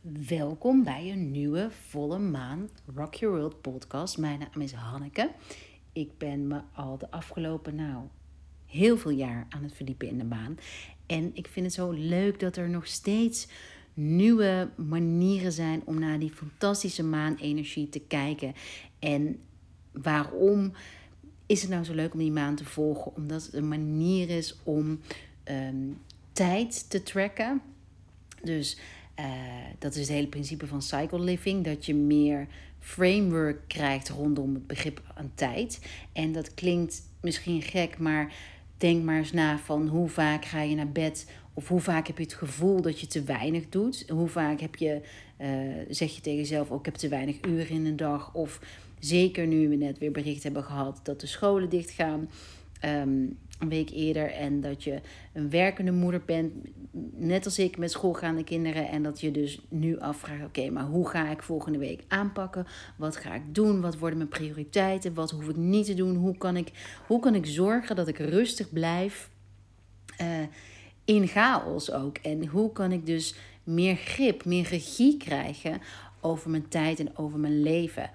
Welkom bij een nieuwe volle maan Rock Your World podcast. Mijn naam is Hanneke. Ik ben me al de afgelopen, nou, heel veel jaar aan het verdiepen in de maan. En ik vind het zo leuk dat er nog steeds nieuwe manieren zijn om naar die fantastische maanenergie te kijken. En waarom is het nou zo leuk om die maan te volgen? Omdat het een manier is om ehm, tijd te tracken. Dus uh, dat is het hele principe van cycle living. Dat je meer framework krijgt rondom het begrip aan tijd. En dat klinkt misschien gek, maar denk maar eens na van hoe vaak ga je naar bed of hoe vaak heb je het gevoel dat je te weinig doet? Hoe vaak heb je, uh, zeg je tegen jezelf, oh, ik heb te weinig uren in een dag? Of zeker nu we net weer bericht hebben gehad dat de scholen dichtgaan. Um, een week eerder. En dat je een werkende moeder bent, net als ik, met schoolgaande kinderen. En dat je dus nu afvraagt: oké, maar hoe ga ik volgende week aanpakken? Wat ga ik doen? Wat worden mijn prioriteiten? Wat hoef ik niet te doen? Hoe kan ik, hoe kan ik zorgen dat ik rustig blijf? Uh, in chaos ook. En hoe kan ik dus meer grip, meer regie krijgen over mijn tijd en over mijn leven?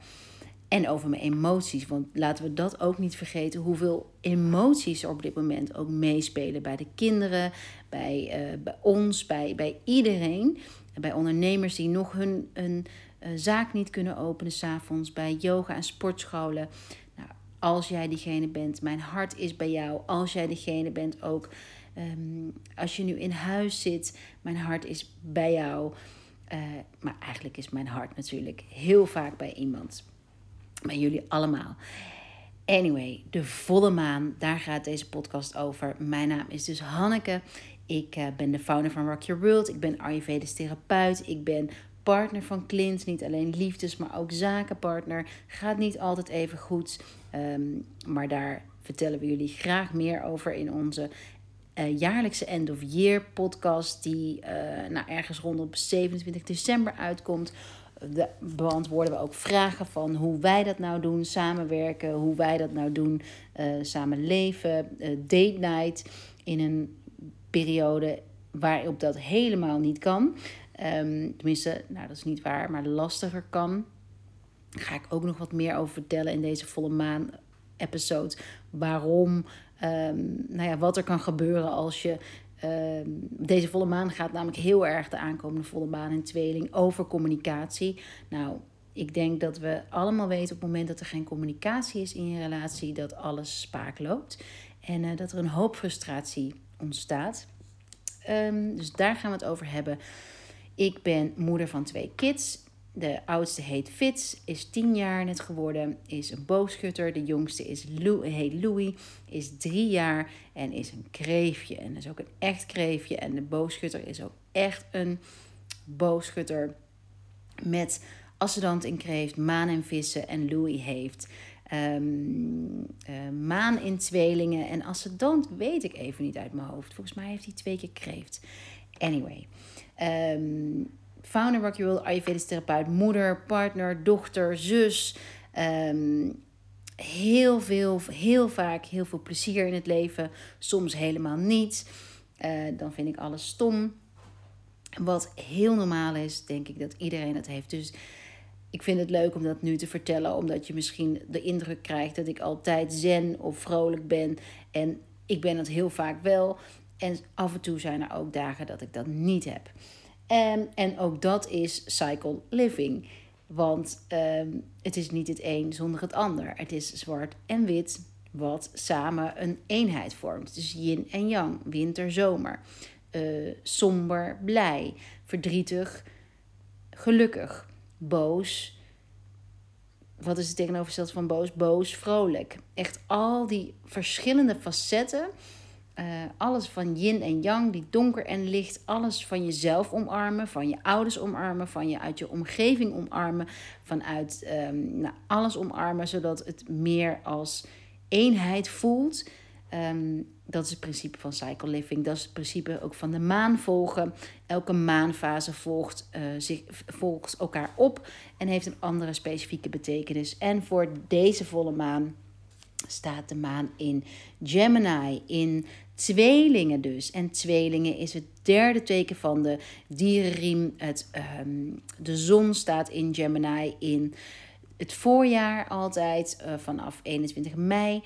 En over mijn emoties. Want laten we dat ook niet vergeten. Hoeveel emoties er op dit moment ook meespelen. Bij de kinderen, bij, uh, bij ons, bij, bij iedereen. Bij ondernemers die nog hun, hun uh, zaak niet kunnen openen s'avonds. Bij yoga en sportscholen. Nou, als jij diegene bent, mijn hart is bij jou. Als jij diegene bent ook. Um, als je nu in huis zit, mijn hart is bij jou. Uh, maar eigenlijk is mijn hart natuurlijk heel vaak bij iemand bij jullie allemaal. Anyway, de volle maan, daar gaat deze podcast over. Mijn naam is dus Hanneke. Ik uh, ben de founder van Rock Your World. Ik ben Ayurvedisch therapeut. Ik ben partner van Clint. Niet alleen liefdes, maar ook zakenpartner. Gaat niet altijd even goed. Um, maar daar vertellen we jullie graag meer over in onze uh, jaarlijkse End of Year podcast. Die uh, nou, ergens rondom 27 december uitkomt de, beantwoorden we ook vragen van hoe wij dat nou doen, samenwerken, hoe wij dat nou doen, uh, samen leven, uh, date night in een periode waarop dat helemaal niet kan. Um, tenminste, nou dat is niet waar, maar lastiger kan. Daar ga ik ook nog wat meer over vertellen in deze volle maan episode. Waarom, um, nou ja, wat er kan gebeuren als je Ehm, deze volle maan gaat namelijk heel erg de aankomende volle maan in tweeling over communicatie. Nou, ik denk dat we allemaal weten op het moment dat er geen communicatie is in je relatie, dat alles spaak loopt. En uh, dat er een hoop frustratie ontstaat. Um, dus daar gaan we het over hebben. Ik ben moeder van twee kids. De oudste heet Fitz, is 10 jaar net geworden, is een boogschutter. De jongste is Lou, heet Louis, is 3 jaar en is een kreefje. En is ook een echt kreefje. En de boogschutter is ook echt een boogschutter met ascendant in kreeft, maan in vissen. En Louis heeft um, uh, maan in tweelingen. En ascendant weet ik even niet uit mijn hoofd. Volgens mij heeft hij twee keer kreeft. Anyway. Um, founder Rock Your World, Ayurvedisch therapeut, moeder, partner, dochter, zus. Um, heel veel, heel vaak heel veel plezier in het leven. Soms helemaal niet. Uh, dan vind ik alles stom. Wat heel normaal is, denk ik dat iedereen dat heeft. Dus ik vind het leuk om dat nu te vertellen, omdat je misschien de indruk krijgt dat ik altijd zen of vrolijk ben. En ik ben het heel vaak wel. En af en toe zijn er ook dagen dat ik dat niet heb. Um, en ook dat is cycle living. Want um, het is niet het een zonder het ander. Het is zwart en wit wat samen een eenheid vormt. Dus yin en yang, winter, zomer. Uh, somber, blij. Verdrietig, gelukkig. Boos. Wat is het tegenovergestelde van boos? Boos, vrolijk. Echt al die verschillende facetten uh, alles van yin en yang, die donker en licht, alles van jezelf omarmen, van je ouders omarmen, van je uit je omgeving omarmen, vanuit um, nou, alles omarmen, zodat het meer als eenheid voelt. Um, dat is het principe van cycle living. Dat is het principe ook van de maan volgen. Elke maanfase volgt, uh, zich, volgt elkaar op en heeft een andere specifieke betekenis. En voor deze volle maan staat de maan in Gemini, in tweelingen dus. En tweelingen is het derde teken van de dierenriem. Het, ehm, de zon staat in Gemini in het voorjaar altijd, uh, vanaf 21 mei.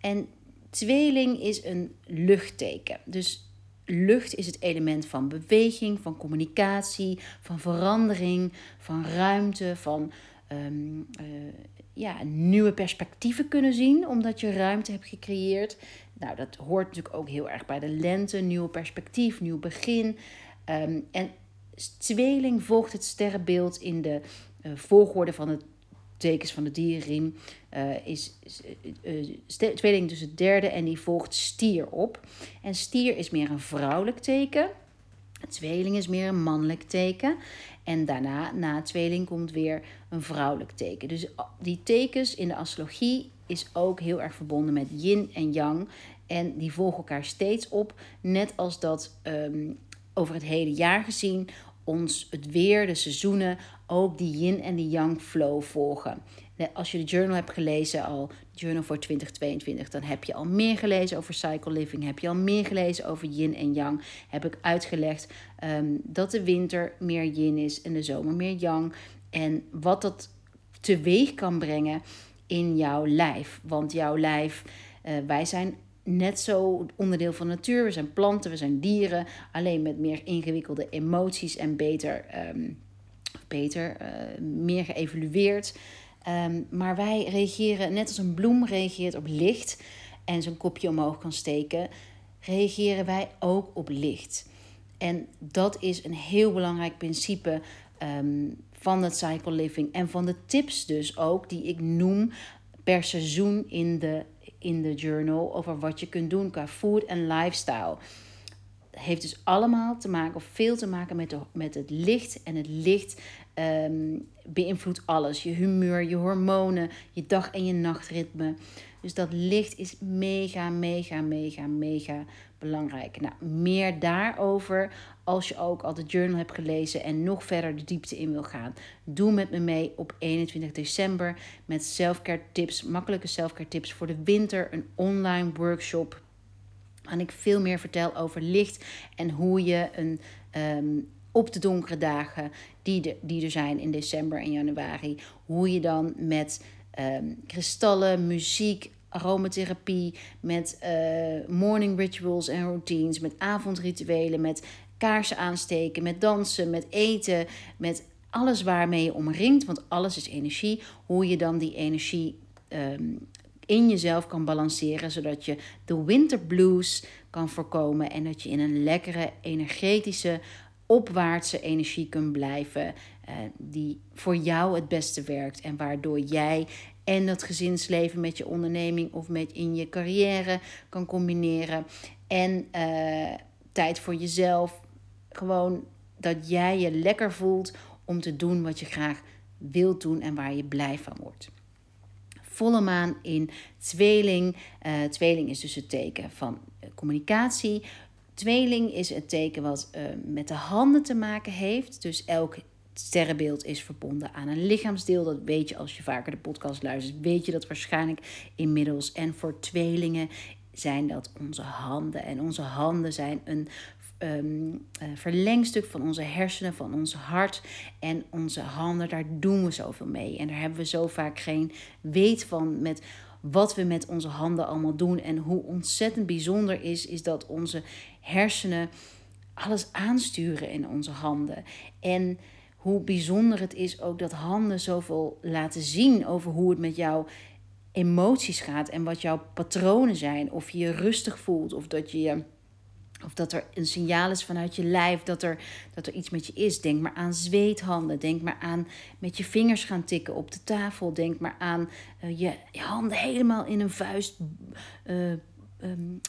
En tweeling is een luchtteken. Dus lucht is het element van beweging, van communicatie, van verandering, van ruimte, van um, ja, nieuwe perspectieven kunnen zien, omdat je ruimte hebt gecreëerd. Nou, dat hoort natuurlijk ook heel erg bij de lente, nieuw perspectief, nieuw begin. Um, en tweeling volgt het sterrenbeeld in de uh, volgorde van het tekens van de dierenriem. Uh, is uh, tweeling dus het derde en die volgt stier op. En stier is meer een vrouwelijk teken. Tweeling is meer een mannelijk teken. En daarna, na tweeling, komt weer een vrouwelijk teken. Dus die tekens in de astrologie is ook heel erg verbonden met yin en yang. En die volgen elkaar steeds op. Net als dat um, over het hele jaar gezien ons het weer, de seizoenen, ook die yin en die yang flow volgen. Als je de journal hebt gelezen al, journal voor 2022, dan heb je al meer gelezen over cycle living, heb je al meer gelezen over yin en yang. Heb ik uitgelegd um, dat de winter meer yin is en de zomer meer yang. En wat dat teweeg kan brengen in jouw lijf. Want jouw lijf, uh, wij zijn net zo onderdeel van natuur. We zijn planten, we zijn dieren, alleen met meer ingewikkelde emoties en beter, um, beter uh, meer geëvalueerd. Um, maar wij reageren, net als een bloem reageert op licht en zijn kopje omhoog kan steken, reageren wij ook op licht. En dat is een heel belangrijk principe um, van het cycle living en van de tips dus ook die ik noem per seizoen in de in de journal over wat je kunt doen qua food en lifestyle. Het heeft dus allemaal te maken, of veel te maken met, de, met het licht. En het licht um, beïnvloedt alles. Je humeur, je hormonen, je dag- en je nachtritme. Dus dat licht is mega, mega, mega, mega belangrijk. Nou, meer daarover als je ook al de journal hebt gelezen en nog verder de diepte in wil gaan. Doe met me mee op 21 december met selfcare tips, makkelijke selfcare tips voor de winter, een online workshop. En ik veel meer vertel over licht en hoe je een, um, op de donkere dagen die, die er zijn in december en januari, hoe je dan met um, kristallen, muziek, aromatherapie, met uh, morning rituals en routines, met avondrituelen, met kaarsen aansteken, met dansen, met eten, met alles waarmee je omringt, want alles is energie, hoe je dan die energie um, in jezelf kan balanceren, zodat je de winter blues kan voorkomen en dat je in een lekkere, energetische, opwaartse energie kunt blijven, uh, die voor jou het beste werkt en waardoor jij en dat gezinsleven met je onderneming of met in je carrière kan combineren. En uh, tijd voor jezelf. Gewoon dat jij je lekker voelt om te doen wat je graag wilt doen en waar je blij van wordt. Volle maan in tweeling. Uh, tweeling is dus het teken van communicatie. Tweeling is het teken wat uh, met de handen te maken heeft. Dus elk sterrenbeeld is verbonden aan een lichaamsdeel. Dat weet je als je vaker de podcast luistert. Weet je dat waarschijnlijk inmiddels. En voor tweelingen zijn dat onze handen. En onze handen zijn een um, verlengstuk van onze hersenen, van ons hart. En onze handen, daar doen we zoveel mee. En daar hebben we zo vaak geen weet van met wat we met onze handen allemaal doen. En hoe ontzettend bijzonder is, is dat onze hersenen alles aansturen in onze handen. En hoe bijzonder het is ook dat handen zoveel laten zien over hoe het met jouw emoties gaat en wat jouw patronen zijn. Of je je rustig voelt of dat je. Of dat er een signaal is vanuit je lijf dat er, dat er iets met je is. Denk maar aan zweethanden. Denk maar aan met je vingers gaan tikken op de tafel. Denk maar aan uh, je handen helemaal in een vuist uh, um,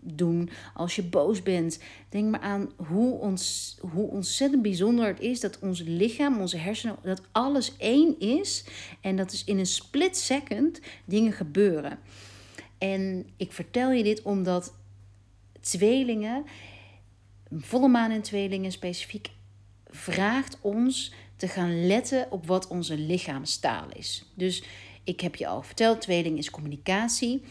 doen als je boos bent. Denk maar aan hoe, ons, hoe ontzettend bijzonder het is dat ons lichaam, onze hersenen, dat alles één is. En dat is in een split second dingen gebeuren. En ik vertel je dit omdat tweelingen, volle maan en tweelingen specifiek, vraagt ons te gaan letten op wat onze lichaamstaal is. Dus ik heb je al verteld, tweeling is communicatie.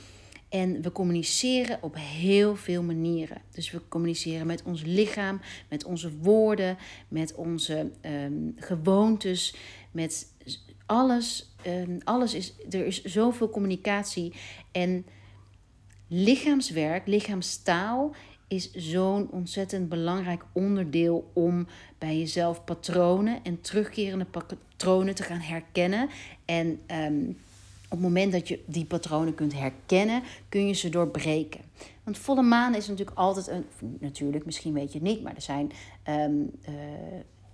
En we communiceren op heel veel manieren. Dus we communiceren met ons lichaam, met onze woorden, met onze ehm, gewoontes, met alles. Um, alles is, er is zoveel communicatie. En lichaamswerk, lichaamstaal is zo'n ontzettend belangrijk onderdeel om bij jezelf patronen en terugkerende patronen te gaan herkennen. En um, op het moment dat je die patronen kunt herkennen, kun je ze doorbreken. Want volle maan is natuurlijk altijd een. Natuurlijk, misschien weet je het niet, maar er zijn. Um, uh,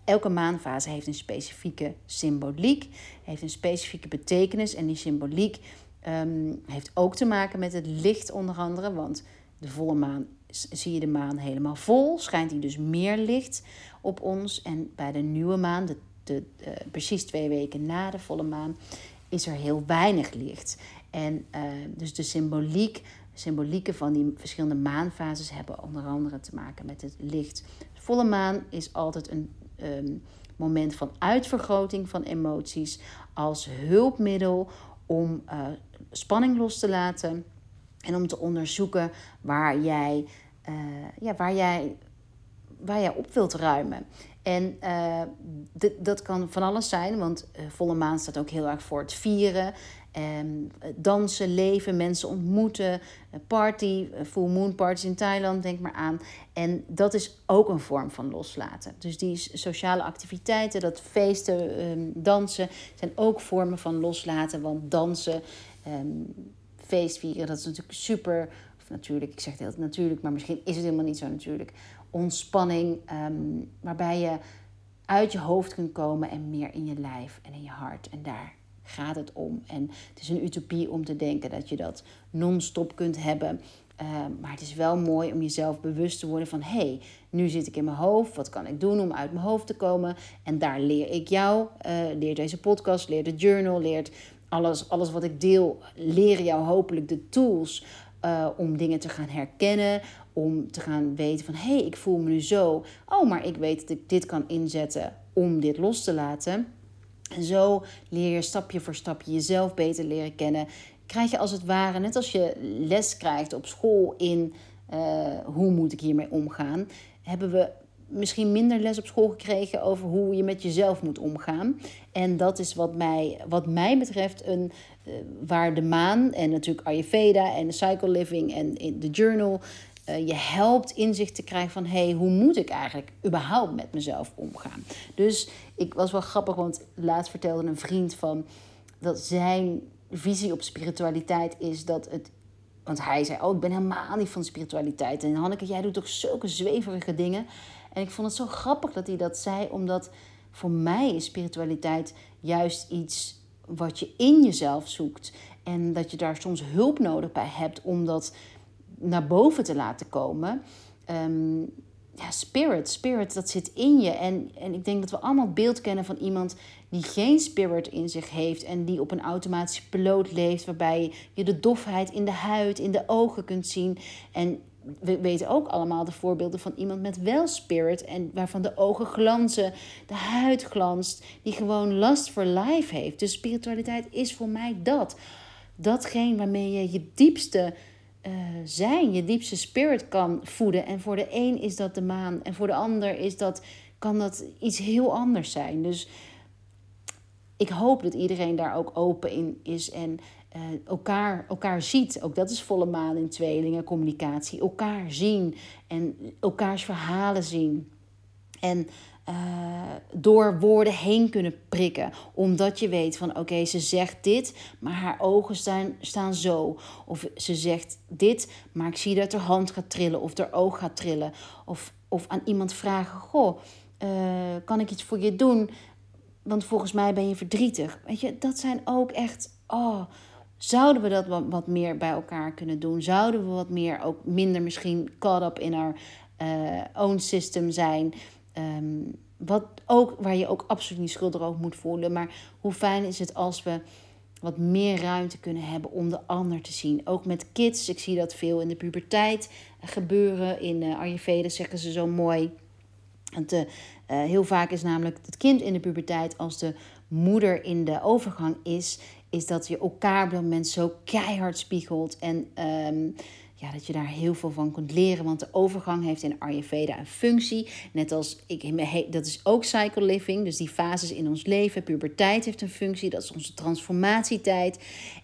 elke maanfase heeft een specifieke symboliek, heeft een specifieke betekenis. En die symboliek um, heeft ook te maken met het licht, onder andere. Want de volle maan zie je de maan helemaal vol, schijnt die dus meer licht op ons. En bij de nieuwe maan, de, de, uh, precies twee weken na de volle maan, is er heel weinig licht. En uh, dus de symboliek, symbolieken van die verschillende maanfases hebben onder andere te maken met het licht. De volle maan is altijd een um, moment van uitvergroting van emoties als hulpmiddel om uh, spanning los te laten en om te onderzoeken waar jij, uh, ja, waar jij, waar jij op wilt ruimen. En uh, dat kan van alles zijn, want uh, volle maan staat ook heel erg voor het vieren. Um, dansen, leven, mensen ontmoeten, party, full moon parties in Thailand, denk maar aan. En dat is ook een vorm van loslaten. Dus die sociale activiteiten, dat feesten, um, dansen, zijn ook vormen van loslaten. Want dansen, um, dat is natuurlijk super. Of natuurlijk, ik zeg het heel natuurlijk, maar misschien is het helemaal niet zo natuurlijk ontspanning, um, waarbij je uit je hoofd kunt komen en meer in je lijf en in je hart. En daar gaat het om. En het is een utopie om te denken dat je dat non-stop kunt hebben. Uh, maar het is wel mooi om jezelf bewust te worden van: hé, hey, nu zit ik in mijn hoofd. Wat kan ik doen om uit mijn hoofd te komen? En daar leer ik jou, uh, leer deze podcast, leer de journal, leert alles, alles wat ik deel, leren jou hopelijk de tools uh, om dingen te gaan herkennen, om te gaan weten van hé, hey, ik voel me nu zo. Oh, maar ik weet dat ik dit kan inzetten om dit los te laten. En zo leer je stapje voor stapje jezelf beter leren kennen. Krijg je als het ware, net als je les krijgt op school in uh, hoe moet ik hiermee omgaan, hebben we misschien minder les op school gekregen over hoe je met jezelf moet omgaan. En dat is wat mij, wat mij betreft een, uh, waar de maan en natuurlijk Ayurveda en de Cycle Living en in de journal uh, je helpt inzicht te krijgen van hey, hoe moet ik eigenlijk überhaupt met mezelf omgaan? Dus ik was wel grappig, want laatst vertelde een vriend van dat zijn visie op spiritualiteit is dat het. Want hij zei: Oh, ik ben helemaal niet van spiritualiteit. En Hanneke, jij doet toch zulke zweverige dingen. En ik vond het zo grappig dat hij dat zei, omdat voor mij is spiritualiteit juist iets wat je in jezelf zoekt. En dat je daar soms hulp nodig bij hebt om dat naar boven te laten komen. Um, ja, spirit, spirit, dat zit in je. En, en ik denk dat we allemaal beeld kennen van iemand die geen spirit in zich heeft en die op een automatische piloot leeft, waarbij je de dofheid in de huid, in de ogen kunt zien. En we weten ook allemaal de voorbeelden van iemand met wel spirit en waarvan de ogen glanzen, de huid glanst, die gewoon lust for life heeft. Dus spiritualiteit is voor mij dat. Datgene waarmee je je diepste uh, zijn, je diepste spirit kan voeden. En voor de een is dat de maan en voor de ander is dat, kan dat iets heel anders zijn. Dus ik hoop dat iedereen daar ook open in is en uh, elkaar, elkaar ziet. Ook dat is volle maan in tweelingen, communicatie. Elkaar zien en elkaars verhalen zien. En uh, door woorden heen kunnen prikken. Omdat je weet van oké, ze zegt dit, maar haar ogen staan, staan zo. Of ze zegt dit, maar ik zie dat haar hand gaat trillen of haar oog gaat trillen. Of, of aan iemand vragen: Goh, uh, kan ik iets voor je doen? Want volgens mij ben je verdrietig. Weet je, dat zijn ook echt. Oh, zouden we dat wat, meer bij elkaar kunnen doen? Zouden we wat meer, ook minder misschien caught up in our uh, own system zijn? Um, wat ook, waar je ook absoluut niet schuldig over moet voelen. Maar hoe fijn is het als we wat meer ruimte kunnen hebben om de ander te zien. Ook met kids. Ik zie dat veel in de puberteit gebeuren. In uh, Ayurveda zeggen ze zo mooi. Want, heel vaak is namelijk het kind in de puberteit, als de moeder in de overgang is, is dat je elkaar op dat moment zo keihard spiegelt. En ehm, ja, dat je daar heel veel van kunt leren. Want de overgang heeft in Ayurveda een functie. Net als ik, dat is ook cycle living. Dus die fases in ons leven. Puberteit heeft een functie. Dat is onze transformatietijd.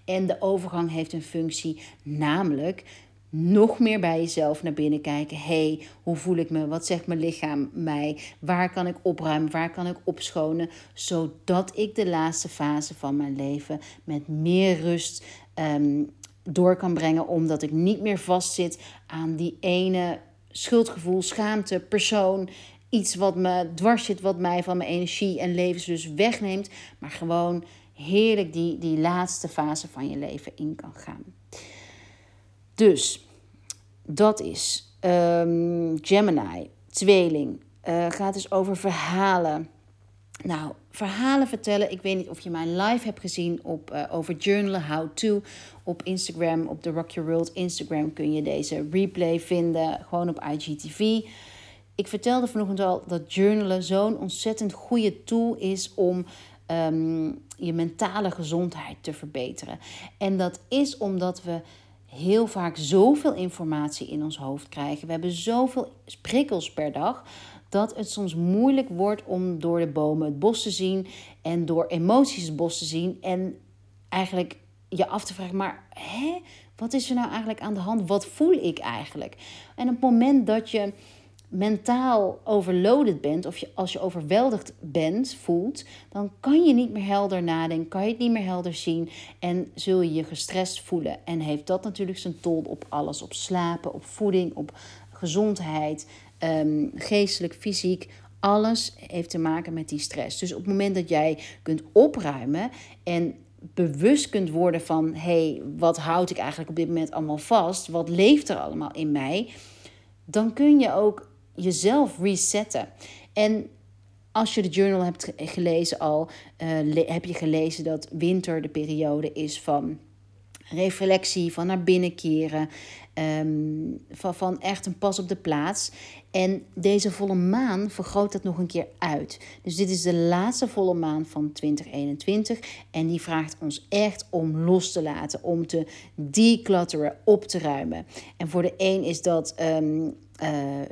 En de overgang heeft een functie. Namelijk nog meer bij jezelf naar binnen kijken. hey, hoe voel ik me? Wat zegt mijn lichaam mij? Waar kan ik opruimen? Waar kan ik opschonen? Zodat ik de laatste fase van mijn leven met meer rust ehm, door kan brengen. Omdat ik niet meer vastzit aan die ene schuldgevoel, schaamte, persoon. Iets wat me dwars zit, wat mij van mijn energie en levenslust wegneemt. Maar gewoon heerlijk die, die laatste fase van je leven in kan gaan. Dus dat is um, Gemini, tweeling. Uh, gaat dus over verhalen. Nou, verhalen vertellen. Ik weet niet of je mijn live hebt gezien op, uh, over journalen, how to. Op Instagram, op de Rock Your World Instagram kun je deze replay vinden. Gewoon op IGTV. Ik vertelde vanochtend al dat journalen zo'n ontzettend goede tool is om um, je mentale gezondheid te verbeteren. En dat is omdat we heel vaak zoveel informatie in ons hoofd krijgen. We hebben zoveel prikkels per dag dat het soms moeilijk wordt om door de bomen het bos te zien en door emoties het bos te zien en eigenlijk je af te vragen, maar hè, wat is er nou eigenlijk aan de hand? Wat voel ik eigenlijk? En op het moment dat je mentaal overloaded bent, of je, als je overweldigd bent, voelt, dan kan je niet meer helder nadenken, kan je het niet meer helder zien en zul je je gestrest voelen. En heeft dat natuurlijk zijn tol op alles, op slapen, op voeding, op gezondheid, ehm, geestelijk, fysiek. Alles heeft te maken met die stress. Dus op het moment dat jij kunt opruimen en bewust kunt worden van: hey, wat houd ik eigenlijk op dit moment allemaal vast? Wat leeft er allemaal in mij? Dan kun je ook jezelf resetten. En als je de journal hebt gelezen al, uh, heb je gelezen dat winter de periode is van reflectie, van naar binnen keren, um, van, van echt een pas op de plaats. En deze volle maan vergroot dat nog een keer uit. Dus dit is de laatste volle maan van 2021. En die vraagt ons echt om los te laten, om te declutteren, op te ruimen. En voor de een is dat um, uh,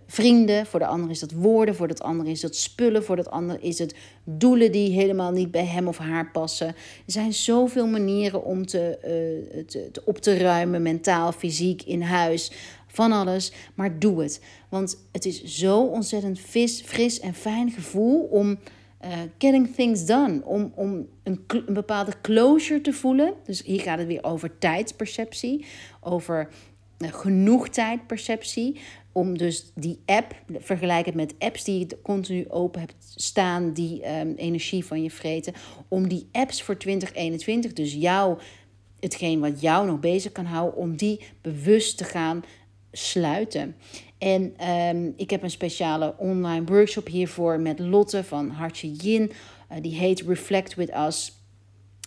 vrienden, voor de ander is dat woorden, voor de ander is dat spullen, voor de ander is het doelen die helemaal niet bij hem of haar passen. Er zijn zoveel manieren om te, uh, te, te op te ruimen, mentaal, fysiek, in huis, van alles. Maar doe het. Want het is zo ontzettend vis, fris en fijn gevoel om uh, getting things done. Om, om een, een bepaalde closure te voelen. Dus hier gaat het weer over tijdsperceptie, over genoeg tijdperceptie om dus die app, vergelijk het met apps die je continu open hebt staan, die um, energie van je vreten, om die apps voor 2021, dus jou, hetgeen wat jou nog bezig kan houden, om die bewust te gaan sluiten. En um, ik heb een speciale online workshop hiervoor met Lotte van Hartje Yin. Uh, die heet Reflect with Us.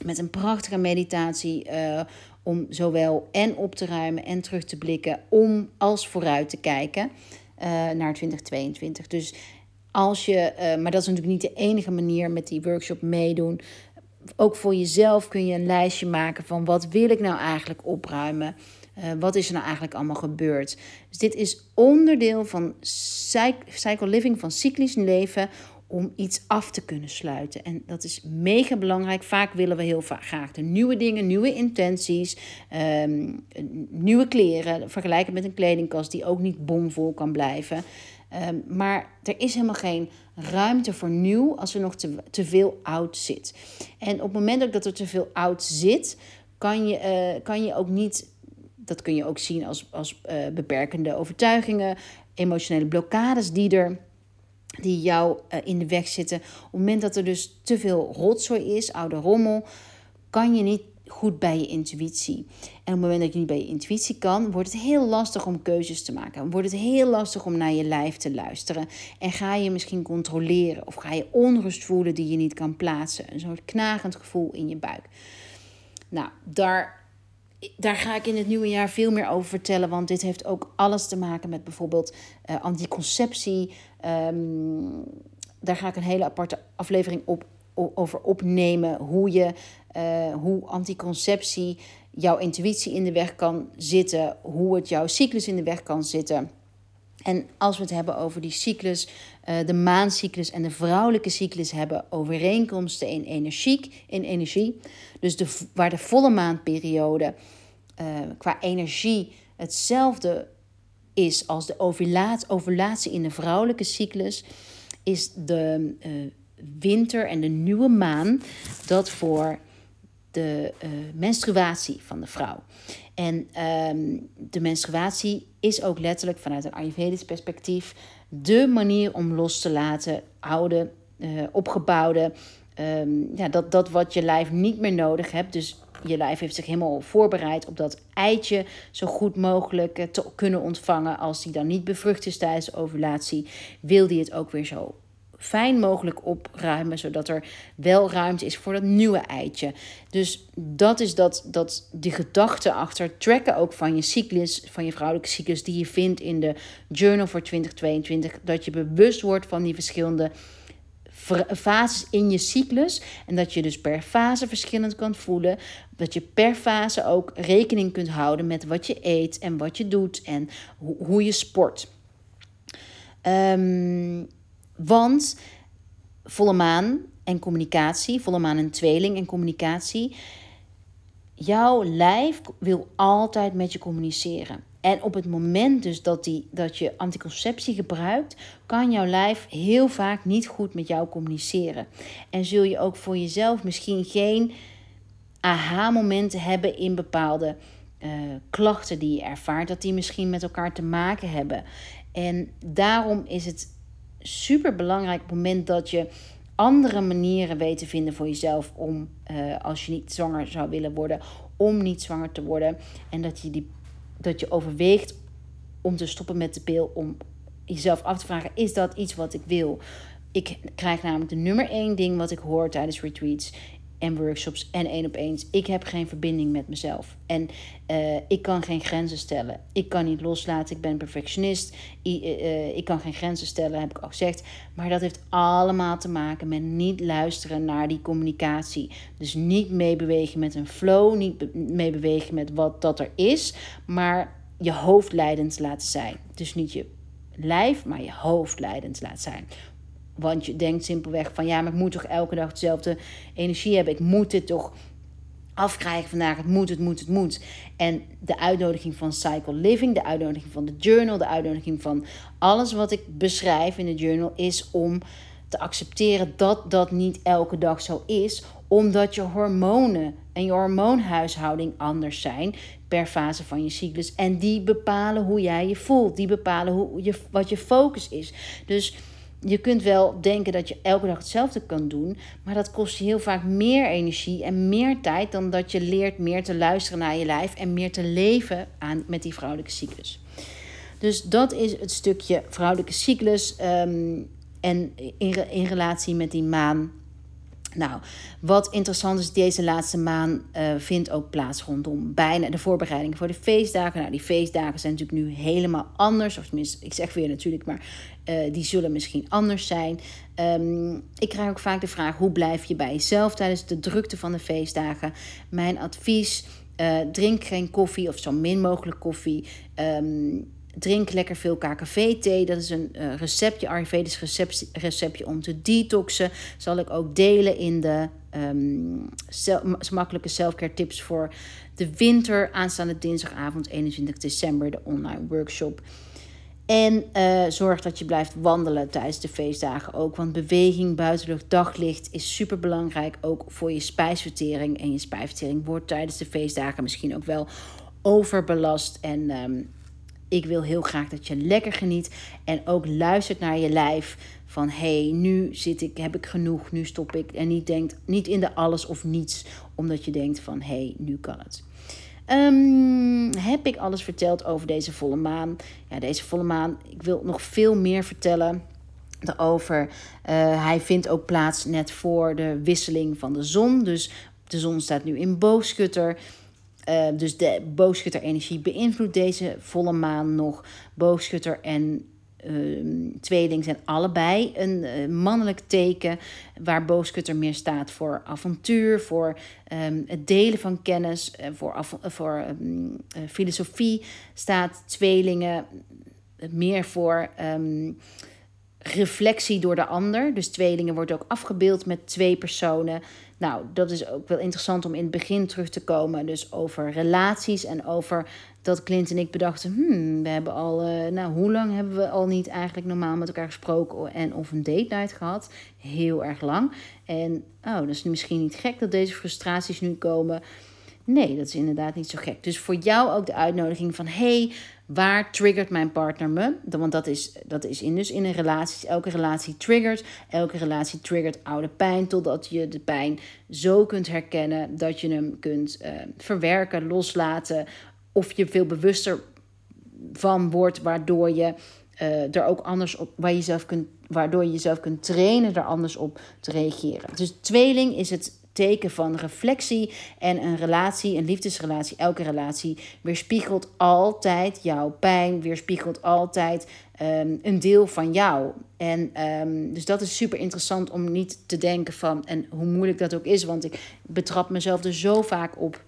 Met een prachtige meditatie uh, om zowel en op te ruimen en terug te blikken, om als vooruit te kijken uh, naar 2022. Dus als je, uh, maar dat is natuurlijk niet de enige manier met die workshop meedoen. Ook voor jezelf kun je een lijstje maken van wat wil ik nou eigenlijk opruimen. Uh, wat is er nou eigenlijk allemaal gebeurd? Dus dit is onderdeel van cycle living, van cyclisch leven, om iets af te kunnen sluiten. En dat is mega belangrijk. Vaak willen we heel graag de nieuwe dingen, nieuwe intenties, um, nieuwe kleren. Vergelijken met een kledingkast die ook niet bomvol kan blijven. Um, maar er is helemaal geen ruimte voor nieuw als er nog te, te veel oud zit. En op het moment dat er te veel oud zit, kan je, uh, kan je ook niet. Dat kun je ook zien als, als uh, beperkende overtuigingen, emotionele blokkades die er die jou uh, in de weg zitten. Op het moment dat er dus te veel rotzooi is, oude rommel, kan je niet goed bij je intuïtie. En op het moment dat je niet bij je intuïtie kan, wordt het heel lastig om keuzes te maken. Wordt het heel lastig om naar je lijf te luisteren. En ga je misschien controleren of ga je onrust voelen die je niet kan plaatsen. Een soort knagend gevoel in je buik. Nou, daar daar ga ik in het nieuwe jaar veel meer over vertellen. Want dit heeft ook alles te maken met bijvoorbeeld uh, anticonceptie. Um, daar ga ik een hele aparte aflevering op over opnemen. Hoe, je, uh, hoe anticonceptie jouw intuïtie in de weg kan zitten. Hoe het jouw cyclus in de weg kan zitten. En als we het hebben over die cyclus, de maancyclus en de vrouwelijke cyclus hebben overeenkomsten in energie. In energie. Dus de, waar de volle maanperiode uh, qua energie hetzelfde is als de ovulatie in de vrouwelijke cyclus, is de uh, winter en de nieuwe maan dat voor de menstruatie van de vrouw. En um, de menstruatie is ook letterlijk vanuit een Ayurvedisch perspectief de manier om los te laten, oude, uh, opgebouwde, um, ja, dat, dat wat je lijf niet meer nodig hebt. Dus je lijf heeft zich helemaal voorbereid op dat eitje zo goed mogelijk eh, te kunnen ontvangen. Als die dan niet bevrucht is tijdens de ovulatie, wil die het ook weer zo fijn mogelijk opruimen, zodat er wel ruimte is voor dat nieuwe eitje. Dus dat is dat, dat die gedachte achter tracken ook van je cyclus, van je vrouwelijke cyclus, die je vindt in de Journal voor 2022. Dat je bewust wordt van die verschillende fases in je cyclus. En dat je dus per fase verschillend kan voelen. Dat je per fase ook rekening kunt houden met wat je eet en wat je doet en hoe je sport. Um, want volle maan en communicatie, volle maan en tweeling en communicatie. Jouw lijf wil altijd met je communiceren. En op het moment dus dat, die, dat je anticonceptie gebruikt, kan jouw lijf heel vaak niet goed met jou communiceren. En zul je ook voor jezelf misschien geen aha-momenten hebben in bepaalde uh, klachten die je ervaart, dat die misschien met elkaar te maken hebben. En daarom is het super belangrijk moment dat je andere manieren weet te vinden voor jezelf om, uh, als je niet zwanger zou willen worden, om niet zwanger te worden. En dat je, die, dat je overweegt om te stoppen met de pil, om jezelf af te vragen: is dat iets wat ik wil? Ik krijg namelijk de nummer één ding wat ik hoor tijdens retreats en workshops en één op eens. Ik heb geen verbinding met mezelf. En uh, ik kan geen grenzen stellen. Ik kan niet loslaten. Ik ben perfectionist. I, uh, ik kan geen grenzen stellen, heb ik al gezegd. Maar dat heeft allemaal te maken met niet luisteren naar die communicatie. Dus niet meebewegen met een flow. Niet meebewegen met wat dat er is. Maar je hoofd leidend laten zijn. Dus niet je lijf, maar je hoofd leidend laten zijn. Want je denkt simpelweg van ja, maar ik moet toch elke dag dezelfde energie hebben. Ik moet dit toch afkrijgen vandaag. Het moet, het moet, het moet. En de uitnodiging van Cycle Living, de uitnodiging van de journal, de uitnodiging van alles wat ik beschrijf in de journal is om te accepteren dat dat niet elke dag zo is, omdat je hormonen en je hormoonhuishouding anders zijn per fase van je cyclus. En die bepalen hoe jij je voelt, die bepalen hoe je, wat je focus is. Dus je kunt wel denken dat je elke dag hetzelfde kan doen, maar dat kost je heel vaak meer energie en meer tijd dan dat je leert meer te luisteren naar je lijf en meer te leven aan, met die vrouwelijke cyclus. Dus dat is het stukje vrouwelijke cyclus um, en in, in relatie met die maan nou, wat interessant is, deze laatste maand uh, vindt ook plaats rondom bijna de voorbereiding voor de feestdagen. Nou, die feestdagen zijn natuurlijk nu helemaal anders. Of tenminste, ik zeg weer natuurlijk, maar uh, die zullen misschien anders zijn. Um, ik krijg ook vaak de vraag: hoe blijf je bij jezelf tijdens de drukte van de feestdagen? Mijn advies: uh, drink geen koffie of zo min mogelijk koffie. Um, Drink lekker veel KKV-thee. Dat is een uh, receptje, Ayurvedisch recept, receptje om te detoxen. Zal ik ook delen in de um, makkelijke selfcare tips voor de winter. Aanstaande dinsdagavond 21 december, de online workshop. En uh, zorg dat je blijft wandelen tijdens de feestdagen ook. Want beweging, buitenlucht, daglicht is super belangrijk. Ook voor je spijsvertering. En je spijsvertering wordt tijdens de feestdagen misschien ook wel overbelast. En um, ik wil heel graag dat je lekker geniet en ook luistert naar je lijf. Van hé, hey, nu zit ik, heb ik genoeg, nu stop ik. En niet denkt, niet in de alles of niets, omdat je denkt van hé, hey, nu kan het. Um, heb ik alles verteld over deze volle maan? Ja, deze volle maan, ik wil nog veel meer vertellen erover. Uh, hij vindt ook plaats net voor de wisseling van de zon. Dus de zon staat nu in boogschutter. Uh, dus de boogschutter-energie beïnvloedt deze volle maan nog. Boogschutter en uh, tweeling zijn allebei een uh, mannelijk teken. Waar booskutter meer staat voor avontuur, voor um, het delen van kennis, uh, voor, voor um, filosofie. Staat tweelingen meer voor reflectie door de ander. Dus tweelingen wordt ook afgebeeld met twee personen. Nou, dat is ook wel interessant om in het begin terug te komen. Dus over relaties en over dat Clint en ik bedachten: hmm, we hebben al, uh, nou, hoe lang hebben we al niet eigenlijk normaal met elkaar gesproken en of een date night gehad? Heel erg lang. En oh, dat is misschien niet gek dat deze frustraties nu komen. Nee, dat is inderdaad niet zo gek. Dus voor jou ook de uitnodiging van: hey, waar triggert mijn partner me? Want dat is, dat is in, dus in een relatie. Elke relatie triggert. Elke relatie triggert oude pijn. Totdat je de pijn zo kunt herkennen dat je hem kunt uh, verwerken, loslaten. Of je veel bewuster van wordt, waardoor je uh, er ook anders op, waar je jezelf kunt, waardoor je jezelf kunt trainen er anders op te reageren. Dus tweeling is het teken van reflectie en een relatie, een liefdesrelatie, elke relatie weerspiegelt altijd jouw pijn, weerspiegelt altijd um, een deel van jou. En um, dus dat is super interessant om niet te denken van, en hoe moeilijk dat ook is, want ik betrap mezelf er zo vaak op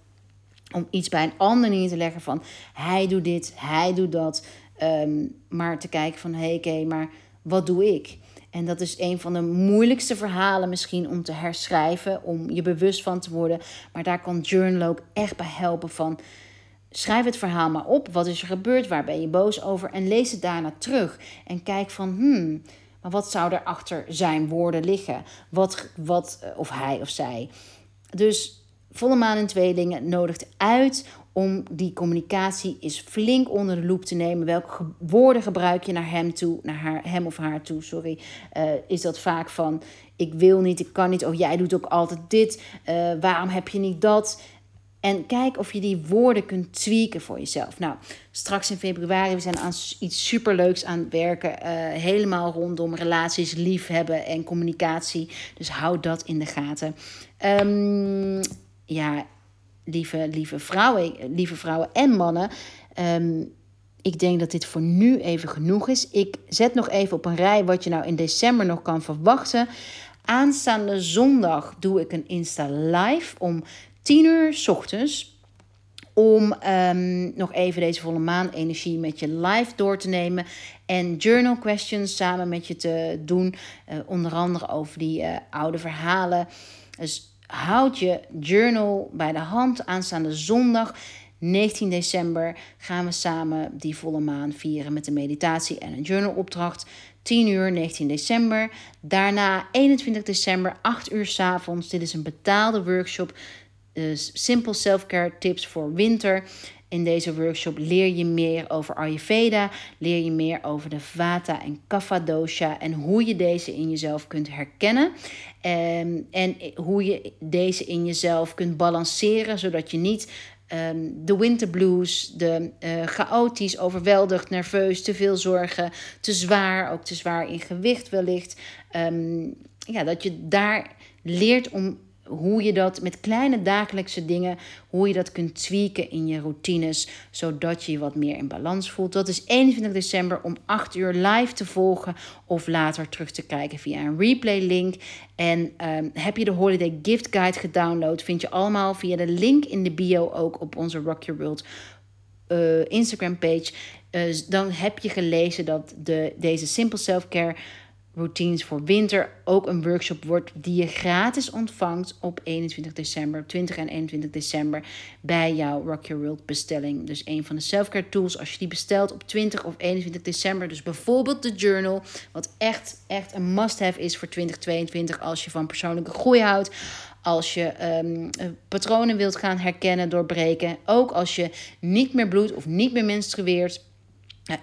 om iets bij een ander neer te leggen van hij doet dit, hij doet dat. Um, maar te kijken van hé, oké, maar wat doe ik? En dat is een van de moeilijkste verhalen misschien om te herschrijven, om je bewust van te worden. Maar daar kan Journal ook echt bij helpen van... Schrijf het verhaal maar op. Wat is er gebeurd? Waar ben je boos over? En lees het daarna terug. En kijk van, hmm, maar wat zou er achter zijn woorden liggen? Wat, wat, eh, of hij of zij. Dus volle maan in tweelingen nodigt uit om die communicatie eens flink onder de loep te nemen. Welke woorden gebruik je naar hem toe, naar haar, hem of haar toe, sorry. Uh, is dat vaak van ik wil niet, ik kan niet, of jij doet ook altijd dit, uh, waarom heb je niet dat? En kijk of je die woorden kunt tweaken voor jezelf. Nou, straks in februari, we zijn aan iets superleuks aan het werken. Uh, helemaal rondom relaties, liefhebben en communicatie. Dus houd dat in de gaten. Um, ja, lieve, lieve, vrouwen, lieve vrouwen en mannen. Um, ik denk dat dit voor nu even genoeg is. Ik zet nog even op een rij wat je nou in december nog kan verwachten. Aanstaande zondag doe ik een Insta Live om 10 uur s ochtends. Om um, nog even deze volle maan energie met je live door te nemen. En journal questions samen met je te doen. Uh, onder andere over die uh, oude verhalen. Dus houd je journal bij de hand. Aanstaande zondag 19 december gaan we samen die volle maan vieren met een meditatie en een journalopdracht. 10 uur 19 december. Daarna 21 december 8 uur s avonds. Dit is een betaalde workshop. Dus Simple Self-Care Tips voor winter. In deze workshop leer je meer over Ayurveda, leer je meer over de Vata en Kapha dosha en hoe je deze in jezelf kunt herkennen. Um, en hoe je deze in jezelf kunt balanceren, zodat je niet um, de winter blues, de uh, chaotisch, overweldigd, nerveus, te veel zorgen, te zwaar, ook te zwaar in gewicht wellicht. Um, ja, dat je daar leert om hoe je dat met kleine dagelijkse dingen, hoe je dat kunt tweaken in je routines, zodat je je wat meer in balans voelt. Dat is 21 december om 8 uur live te volgen of later terug te kijken via een replay link. En um, heb je de Holiday Gift Guide gedownload, vind je allemaal via de link in de bio ook op onze Rock Your World uh, Instagram page. Uh, dan heb je gelezen dat de, deze Simple Self Care routines voor winter ook een workshop wordt die je gratis ontvangt op 21 december, 20 en 21 december bij jouw Rock Your World bestelling. Dus een van de selfcare tools als je die bestelt op 20 of 21 december. Dus bijvoorbeeld de journal, wat echt, echt een must-have is voor 2022 als je van persoonlijke groei houdt. Als je um, patronen wilt gaan herkennen, doorbreken. Ook als je niet meer bloedt of niet meer menstrueert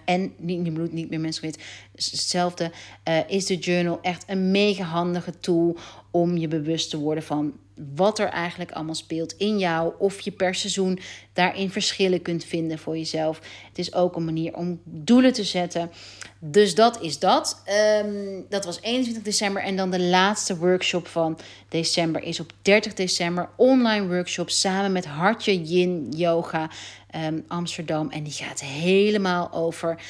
en niet meer bloed, niet meer menstrueert. Dus hetzelfde uh, is de journal echt een mega handige tool om je bewust te worden van wat er eigenlijk allemaal speelt in jou. Of je per seizoen daarin verschillen kunt vinden voor jezelf. Het is ook een manier om doelen te zetten. Dus dat is dat. Um, dat was 21 december. En dan de laatste workshop van december is op 30 december. Online workshop samen met Hartje Yin Yoga um, Amsterdam. En die gaat helemaal over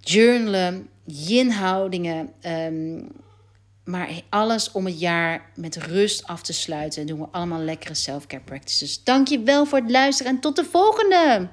journalen, yin-houdingen. ehm, maar alles om het jaar met rust af te sluiten. En doen we allemaal lekkere self-care practices. Dank je wel voor het luisteren en tot de volgende!